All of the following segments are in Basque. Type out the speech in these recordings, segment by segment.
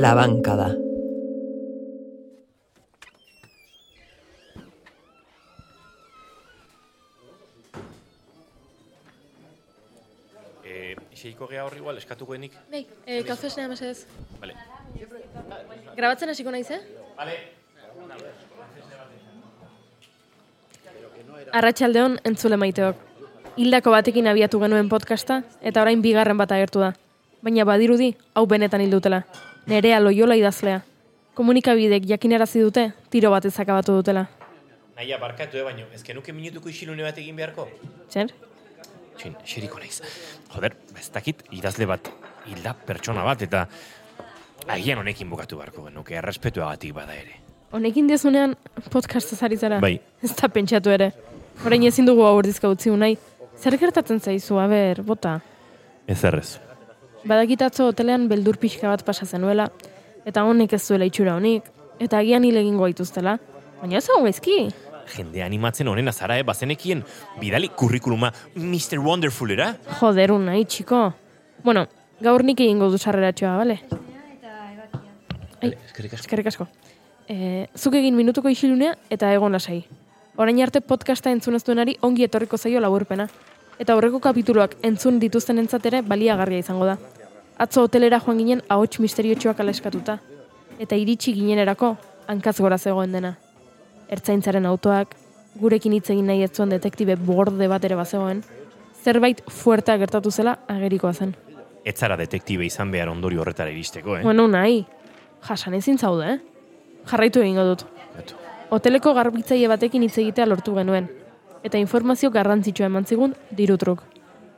La Bancada. Eh, xeiko geha horri igual eskatuko enik. Bai, eh, kafe esnea mesedez. Vale. Grabatzen hasiko naiz, eh? Vale. Arratxaldeon entzule maiteok. Hildako batekin abiatu genuen podcasta, eta orain bigarren bat agertu da. Baina badirudi, hau benetan hildutela. Nerea loiola idazlea. Komunikabidek jakinarazi dute, tiro bat ezakabatu dutela. Naia, barkatu, eh, baino, ezken nuke minutuko isilune bat egin beharko? Txer? Txin, xeriko naiz. Joder, ez dakit, idazle bat, hilda pertsona bat, eta agian honekin bukatu beharko genuke, errespetuagatik bada ere. Honekin diozunean podcasta zari zara. Bai. Ez da pentsatu ere. Orain ezin dugu hau urdizka utzi unai. Zer gertatzen zaizu, aber, bota. Ez errez. Badakitatzo hotelean beldur pixka bat pasa zenuela, eta honek ez duela itxura honik, eta agian hile egingo gaituztela. Baina ez hau gaizki. Jende animatzen honen azara, eh, bazenekien, bidali kurrikuluma Mr. Wonderfulera? Joder, unai, txiko. Bueno, gaur nik egingo du sarreratxoa, bale? Ai, Eskerrik asko. eskerrik asko. E, zuk egin minutuko isilunea eta egon lasai. Orain arte podcasta entzun ez duenari ongi etorriko zaio laburpena. Eta aurreko kapituluak entzun dituzten ere baliagarria izango da. Atzo hotelera joan ginen ahots misteriotxoak aleskatuta. Eta iritsi ginenerako, hankaz gora zegoen dena. Ertzaintzaren autoak, gurekin hitz egin nahi ez zuen detektibe borde bat ere bazegoen, zerbait fuertea gertatu zela agerikoa zen. Ez zara detektibe izan behar ondorio horretara iristeko, eh? Bueno, nahi, jasan ezin zaude, eh? Jarraitu egingo dut. Beto. Hoteleko garbitzaile batekin hitz egitea lortu genuen. Eta informazio garrantzitsua eman zigun dirutruk.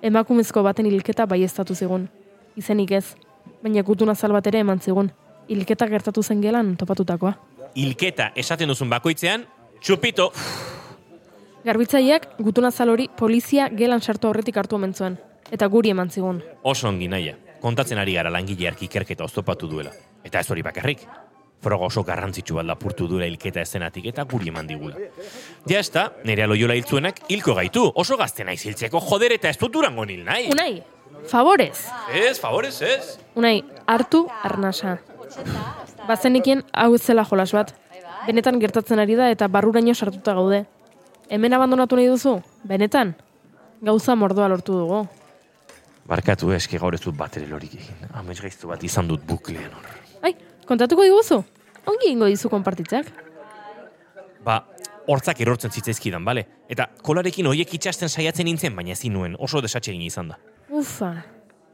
Emakumezko baten hilketa baiestatu zigun. Izenik ez, baina gutun azal bat ere eman zigun. Hilketa gertatu zen gelan topatutakoa. Hilketa esaten duzun bakoitzean, txupito, Garbitzaileak gutun azal hori polizia gelan sartu aurretik hartu omen zuen. Eta guri eman zigun. oso ongi naia. Kontatzen ari gara langile ikerketa oztopatu duela. Eta ez hori bakarrik. Froga oso garrantzitsu bat lapurtu duela hilketa ezenatik eta guri eman digula. Ja ez da, nire aloiola hiltzuenak hilko gaitu. Oso gazte naiz hiltzeko joder eta ez dut durango nil nahi. Unai, favorez! Ez, favorez, ez. Unai, hartu arnasa. Bazenikien hau ez zela jolas bat. Benetan gertatzen ari da eta barruraino sartuta gaude. Hemen abandonatu nahi duzu? Benetan? Gauza mordoa lortu dugu. Barkatu eh, eski gaur ez dut bat ere lorik egin. Amets gaiztu bat izan dut buklean hor. Ai, kontatuko diguzu? Ongi ingo dizu konpartitzak? Ba, hortzak erortzen zitzaizkidan, bale? Eta kolarekin hoiek itxasten saiatzen nintzen, baina ezin nuen, oso desatsegin izan da. Ufa,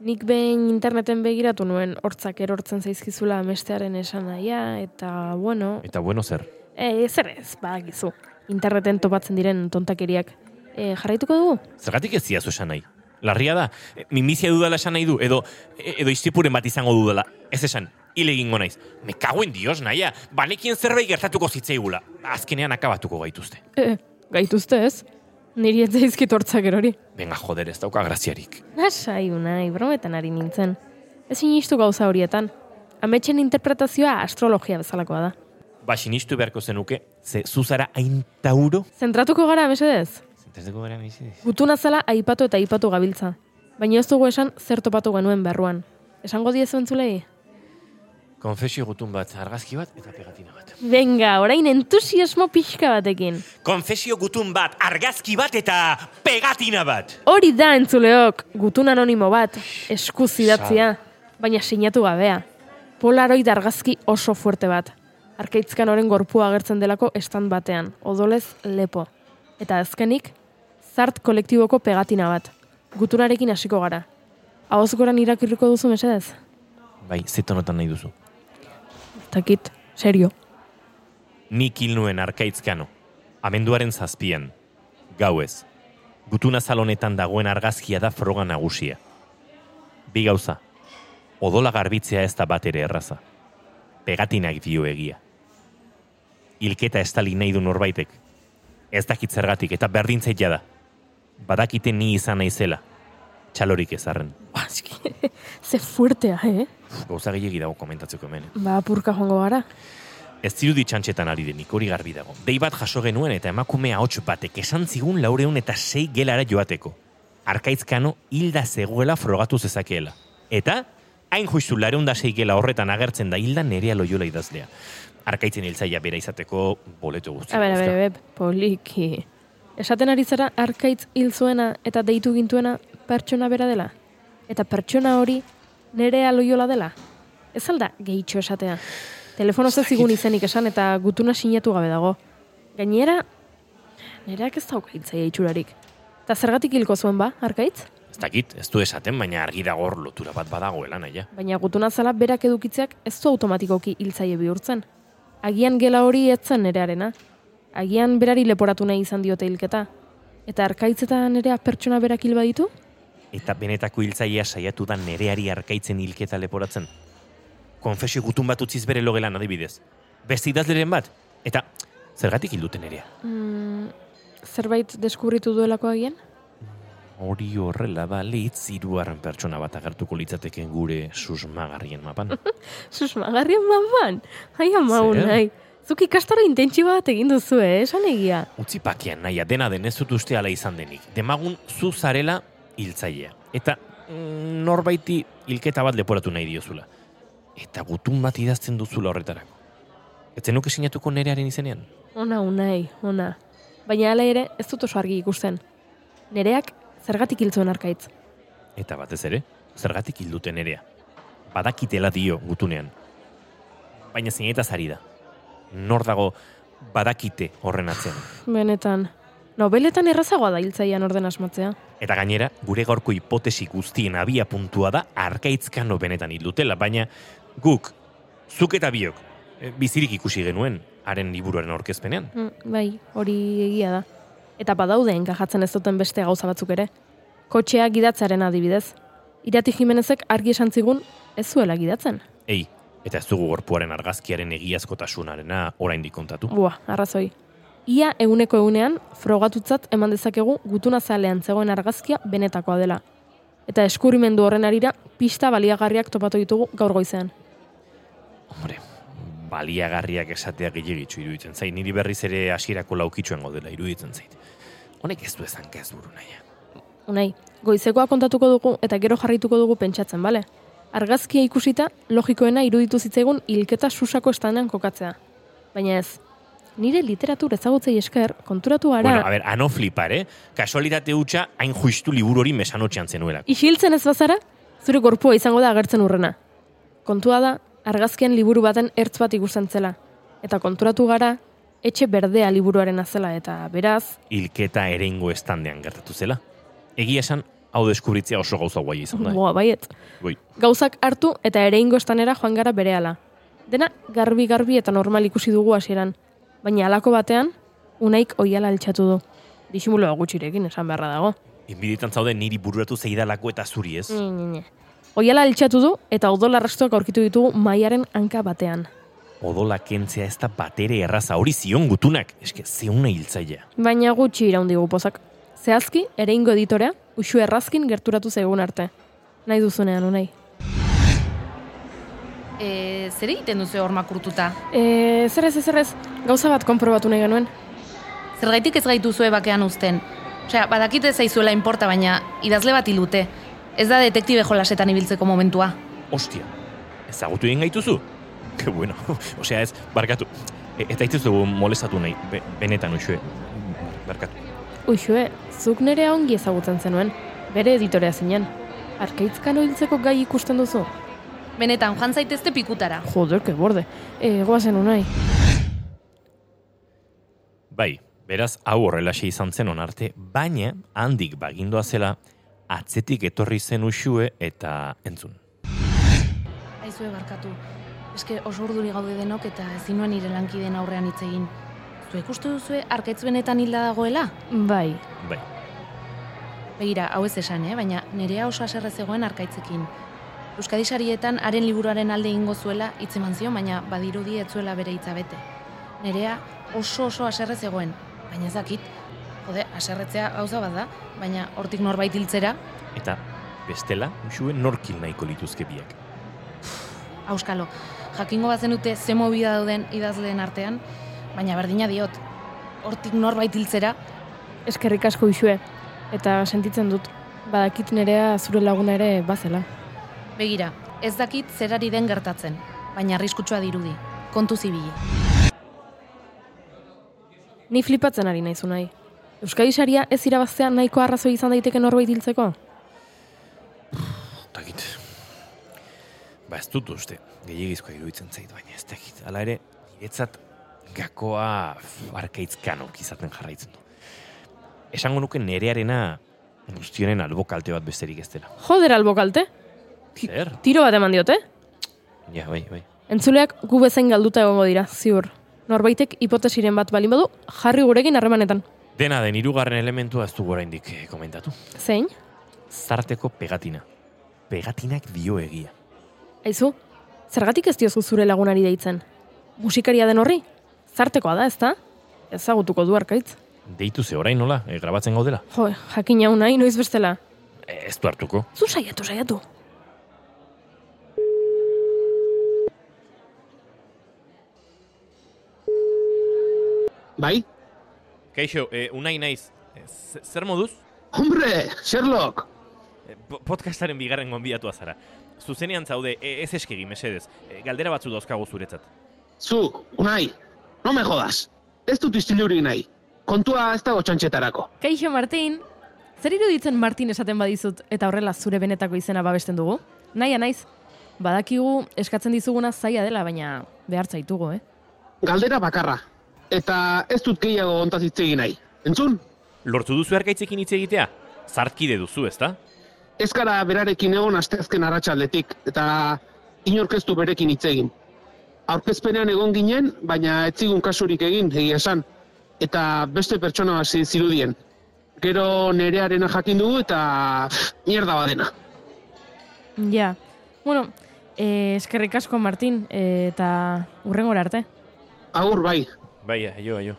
nik behin interneten begiratu nuen hortzak erortzen zaizkizula amestearen esan nahia, eta bueno, Eta bueno zer, e, zer ez, badakizu. Interneten topatzen diren tontakeriak. E, jarraituko dugu? Zergatik ez ziazu esan nahi? Larria da, e, minbizia dudala esan nahi du, edo, e- edo istipuren bat izango dudala. Ez esan, hile egingo naiz. Me cago en dios, naia. Banekien zerbait gertatuko zitzaigula. Azkenean akabatuko gaituzte. E, gaituzte ez? Niri ez zaizkit hortzak erori. Venga, joder, ez dauka graziarik. Nasai, unai, brometan ari nintzen. Ez inistu gauza horietan. Ametxen interpretazioa astrologia bezalakoa da. Ba, sinistu beharko zenuke, ze zuzara hain tauro? Zentratuko gara, mesedez? Zentratuko gara mesedez. Gutuna zela aipatu eta aipatu gabiltza. Baina ez dugu esan zer topatu genuen berruan. Esango diezu entzulei? Konfesio gutun bat, argazki bat eta pegatina bat. Venga, orain entusiasmo pixka batekin. Konfesio gutun bat, argazki bat eta pegatina bat! Hori da entzuleok, gutun anonimo bat, eskuz idatzia, baina sinatu gabea. Polaroid argazki oso fuerte bat. Arkaitzkan oren gorpua agertzen delako estan batean, odolez lepo. Eta azkenik, zart kolektiboko pegatina bat. Gutunarekin hasiko gara. Ahoz goran irakirriko duzu mesedez? Bai, zetonotan nahi duzu. Takit, serio. Nik hil nuen arkaitzkano, amenduaren zazpian, gauez. Gutuna zalonetan dagoen argazkia da froga nagusia. Bi gauza, odola garbitzea ez da bat ere erraza. Pegatinak dio egia. Hilketa estali nahi du norbaitek. Ez dakit zergatik eta berdintzaita da. Badakite ni izan naizela. Txalorik ezarren. Ba, eski, ze fuertea, eh? Gauza gehiagi dago komentatzeko hemen. Ba, apurka joango gara. Ez zirudi txantxetan ari denik, hori garbi dago. Dei bat jaso genuen eta emakumea hotx batek esan zigun laureun eta sei gelara joateko. Arkaitzkano hilda zegoela frogatu zezakeela. Eta hain justu lareunda seikela horretan agertzen da hilda nerea loiola idazlea. Arkaitzen hiltzaia bera izateko boleto guzti. A ber, a ber, a ber, poliki. Esaten ari zara arkaitz hil zuena eta deitu gintuena pertsona bera dela? Eta pertsona hori nerea loiola dela? Ez alda gehitxo esatea. Telefono ez zigun izenik esan eta gutuna sinatu gabe dago. Gainera, nereak ez dauka hiltzaia itxurarik. Eta zergatik hilko zuen ba, arkaitz? Ez dakit, ez du esaten, baina argi dago hor lotura bat badagoela naia. Baina gutuna zala berak edukitzeak ez du automatikoki hiltzaile bihurtzen. Agian gela hori etzen nerearena. Agian berari leporatu nahi izan diote hilketa. Eta arkaitz eta nerea pertsona berak hil baditu? Eta benetako hiltzailea saiatu da nereari arkaitzen hilketa leporatzen. Konfesio gutun bat utziz bere logelan adibidez. Beste idazleren bat. Eta zergatik hilduten nerea. Mm, zerbait deskubritu duelako agian? Hori horrela balitz hirugarren pertsona bat agertuko litzateken gure susmagarrien mapan. Susmagarrien maban? Ai, amau Zer? nahi. Zuk ikastaro intentsi bat egin duzu, eh? Esan egia. Utzi pakian naia dena den ez dut uste ala izan denik. Demagun zu zarela hiltzailea. Eta mm, norbaiti hilketa bat leporatu nahi diozula. Eta gutun bat idazten duzula horretarako. Etzen nuke sinatuko nerearen izenean? Ona, unai, ona. Baina hala ere, ez dut oso argi ikusten. Nereak zergatik hil zuen arkaitz. Eta batez ere, zergatik hilduten nerea. Badakitela dio gutunean. Baina zinetaz ari da. Nor dago badakite horren atzean. Benetan. Nobeletan errazagoa da hiltzaian orden asmatzea. Eta gainera, gure gaurko hipotesi guztien abia puntua da arkaitzkano benetan hildutela, baina guk, zuk eta biok, e, bizirik ikusi genuen, haren liburuaren aurkezpenean. Mm, bai, hori egia da. Eta badaude enkajatzen ez duten beste gauza batzuk ere. Kotxea gidatzaren adibidez. Irati Jimenezek argi esan zigun ez zuela gidatzen. Ei, eta ez dugu gorpuaren argazkiaren egiazkotasunarena oraindik kontatu. Bua, arrazoi. Ia eguneko egunean, frogatutzat eman dezakegu gutuna zalean zegoen argazkia benetakoa dela. Eta eskurrimendu horren arira, pista baliagarriak topatu ditugu gaur goizean. Hombre, baliagarriak esatea gehiagitxu iruditzen zait, niri berriz ere hasierako laukitxuen godela iruditzen zait. Honek ez du ezan ez buru naia. Unai, goizekoa kontatuko dugu eta gero jarrituko dugu pentsatzen, bale? Argazkia ikusita, logikoena iruditu zitzaigun hilketa susako estanean kokatzea. Baina ez, nire literatur ezagutzei esker, konturatu gara, Bueno, a ver, ano flipar, eh? Kasualitate hutsa hain justu liburu hori mesanotxean zenuela. isiltzen ez bazara, zure gorpua izango da agertzen urrena. Kontua da, argazkian liburu baten ertz bat ikusten zela. Eta konturatu gara, etxe berdea liburuaren azela eta beraz, Hilketa ereingo estandean gertatu zela. Egia esan, hau deskubritzea oso gauza guai izan da. eh? boa, baiet. Goi, Gauzak hartu eta ere estanera joan gara berehala. Dena garbi-garbi eta normal ikusi dugu hasieran. Baina halako batean, unaik oiala altxatu du. Disimuloa gutxirekin esan beharra dago. inbiditan zaude niri bururatu zeidalako eta zuri ez. Ni, ni. Oiala altxatu du eta odol arrastoak aurkitu ditugu maiaren hanka batean. Odola kentzea ez da batere erraza hori zion gutunak. Eske, zeuna hiltzailea. Baina gutxi iraun digu pozak. Zehazki, ere ingo editorea, usu errazkin gerturatu zaigun arte. Nahi duzunean, unai. E, zer egiten duzu hor makurtuta? E, zer ez, zer ez, gauza bat konprobatu nahi genuen. Zergaitik ez gaituzue bakean uzten? Osea, badakite zaizuela inporta, baina idazle bat ilute. Ez da detektibe jolasetan ibiltzeko momentua. Ostia, ezagutu egin gaituzu? Que bueno, osea ez, barkatu. E, eta ituzu molestatu nahi, be, benetan uxue. Barkatu. Uxue, zuk nerea ongi ezagutzen zenuen, bere editorea zinen. Arkaitzkano hiltzeko gai ikusten duzu? Benetan, joan zaitezte pikutara. Joder, que borde. E, goazen unai. Bai, beraz, hau horrelaxe izan zen onarte, baina handik bagindoa zela, atzetik etorri zen usue eta entzun. Aizue barkatu. Eske oso urduri gaude denok eta ezin nuen nire lankideen aurrean hitz egin. Zuek uste duzue arkaitz benetan hilda dagoela? Bai, Bai, Begira, hau ez esan, eh? baina nerea oso aserre zegoen arkaitzekin. Euskadi sarietan haren liburuaren alde ingo zuela hitz eman zion, baina badirudi ez zuela bere hitza bete. Nerea oso oso aserre zegoen, baina ez dakit. Jode, aserretzea gauza bat da, baina hortik norbait hiltzera, eta bestela, usue norkil nahiko lituzke biak. auskalo, jakingo bazen dute ze mobida dauden idazleen artean, baina berdina diot, hortik norbait hiltzera, eskerrik asko uxue. Eta sentitzen dut, badakit nerea zure laguna ere bazela. Begira, Ez dakit zerari den gertatzen, baina arriskutsua dirudi. Kontu zibili. Ni flipatzen ari naizu nahi. Euskadi saria ez irabaztea nahiko arrazoi izan daiteke norbait hiltzeko? Takit. Ba ez dut uste, gehiagizkoa iruditzen zait, baina ez dakit. Hala ere, niretzat gakoa arkaitzkanok izaten jarraitzen du. Esango nuke nerearena guztionen albo kalte bat besterik ez dela. Joder albo kalte? Zer? Tiro bat eman diote? Ja, bai, bai. Entzuleak gu bezain galduta egongo dira, ziur. Norbaitek hipotesiren bat balin badu, jarri gurekin harremanetan. Dena den hirugarren elementua ez dugu oraindik eh, komentatu. Zein? Zarteko pegatina. Pegatinak dio egia. Aizu, zergatik ez diozu zure lagunari deitzen? Musikaria den horri? Zartekoa da, ezta? Ezagutuko du arkaitz. Deitu ze orain nola, e, grabatzen gaudela. Jo, jakin hau nahi, noiz bestela. E, ez du hartuko. Zu saiatu, saiatu. Bai? Kaixo, e, unai naiz. E, ze- zer moduz? Hombre, Sherlock! E, po- podcastaren bigarren gonbidatua zara. Zuzenean zaude, e, ez eskegi, mesedez. E, galdera batzu dauzkagu zuretzat. Zu, unai, no me jodas. Ez dut istilurik nahi. Kontua ez dago txantxetarako. Kaixo, Martin. Zer iruditzen Martin esaten badizut eta horrela zure benetako izena babesten dugu? Naia naiz. Badakigu eskatzen dizuguna zaila dela, baina behar zaitugu, eh? Galdera bakarra. Eta ez dut gehiago ontaz hitz egin nahi. Entzun? Lortu duzu arkaitzekin hitz egitea? Zartkide duzu, ezta? Ez gara berarekin egon asteazken arratsaldetik eta inorkeztu berekin hitz egin. Aurkezpenean egon ginen, baina ez zigun kasurik egin, egia esan. Eta beste pertsona hasi zirudien. Gero nerearena jakin dugu eta mierda badena. Ja. Bueno, eh, eskerrik asko, Martin, eh, eta urrengora arte. Agur bai, Bai, aio, aio.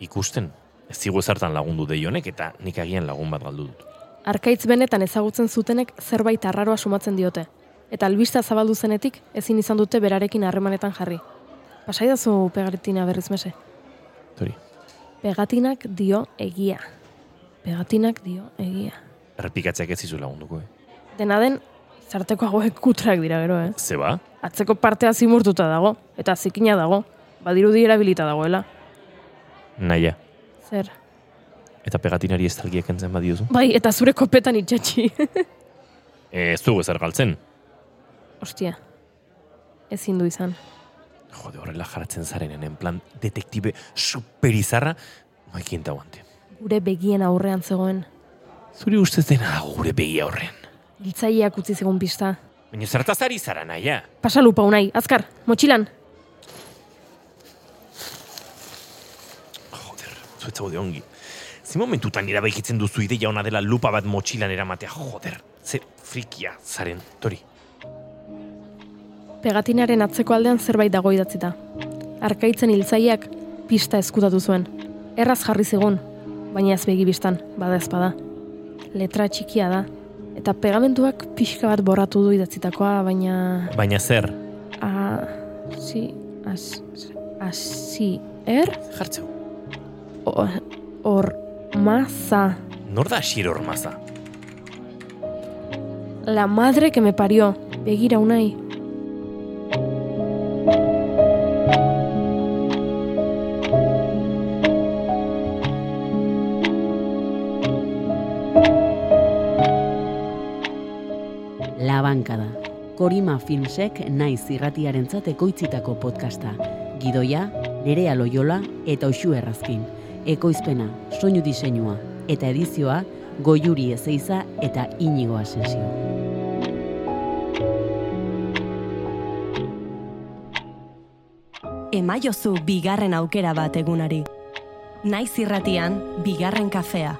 Ikusten, ez zigu ezartan lagundu deionek eta nik agian lagun bat galdu dut. Arkaitz benetan ezagutzen zutenek zerbait arraroa sumatzen diote. Eta albista zabaldu zenetik ezin izan dute berarekin harremanetan jarri. Pasaidazu pegatina berriz mese. Tori, Pegatinak dio egia. Pegatinak dio egia. errepikatzeak ez zizu lagunduko, eh? Dena den, zarteko hauek kutrak dira gero, eh? Ze ba? Atzeko partea zimurtuta dago, eta zikina dago. Badirudi erabilita dagoela. Naia. Zer? Eta pegatinari estalgiak entzen badiozu? Bai, eta zure kopetan itxatxi. E, ez dugu ezer galtzen. Ostia. Ezin du izan. Jode, horrela jaratzen zarenen, en plan, detektibe superizarra, maikien guante. Gure begien aurrean zegoen. Zuri ustez dena dago gure begia horren. Hiltzaileak utzi zigun pista. Baina zertaz ari zara, naia? Pasa lupa unai, azkar, motxilan. Joder, zuetza bode ongi. Ze momentutan irabaikitzen duzu ideia ona dela lupa bat motxilan eramatea, joder. Ze frikia, zaren, tori. Pegatinaren atzeko aldean zerbait dago idatzita. Arkaitzen hiltzaileak pista eskutatu zuen. Erraz jarri zigun, baina ez begi bistan, bada ezpada. Letra txikia da, eta pegamentuak pixka bat borratu du idatzitakoa, baina... Baina zer, A... Si... As... Asi... Er? jartzeu. O- Or... Maza. Nor da xir ormaza? La madre que me parió. Begira unai. La Bankada. Korima Filmsek naiz irratiarentzat ekoitzitako podcasta. Gidoia, Nerea Loyola eta Oxu Errazkin. Ekoizpena, soinu diseinua eta edizioa Goiuri Ezeiza eta Inigo Asensio. Emaiozu bigarren aukera bat egunari. Naiz irratian, bigarren kafea.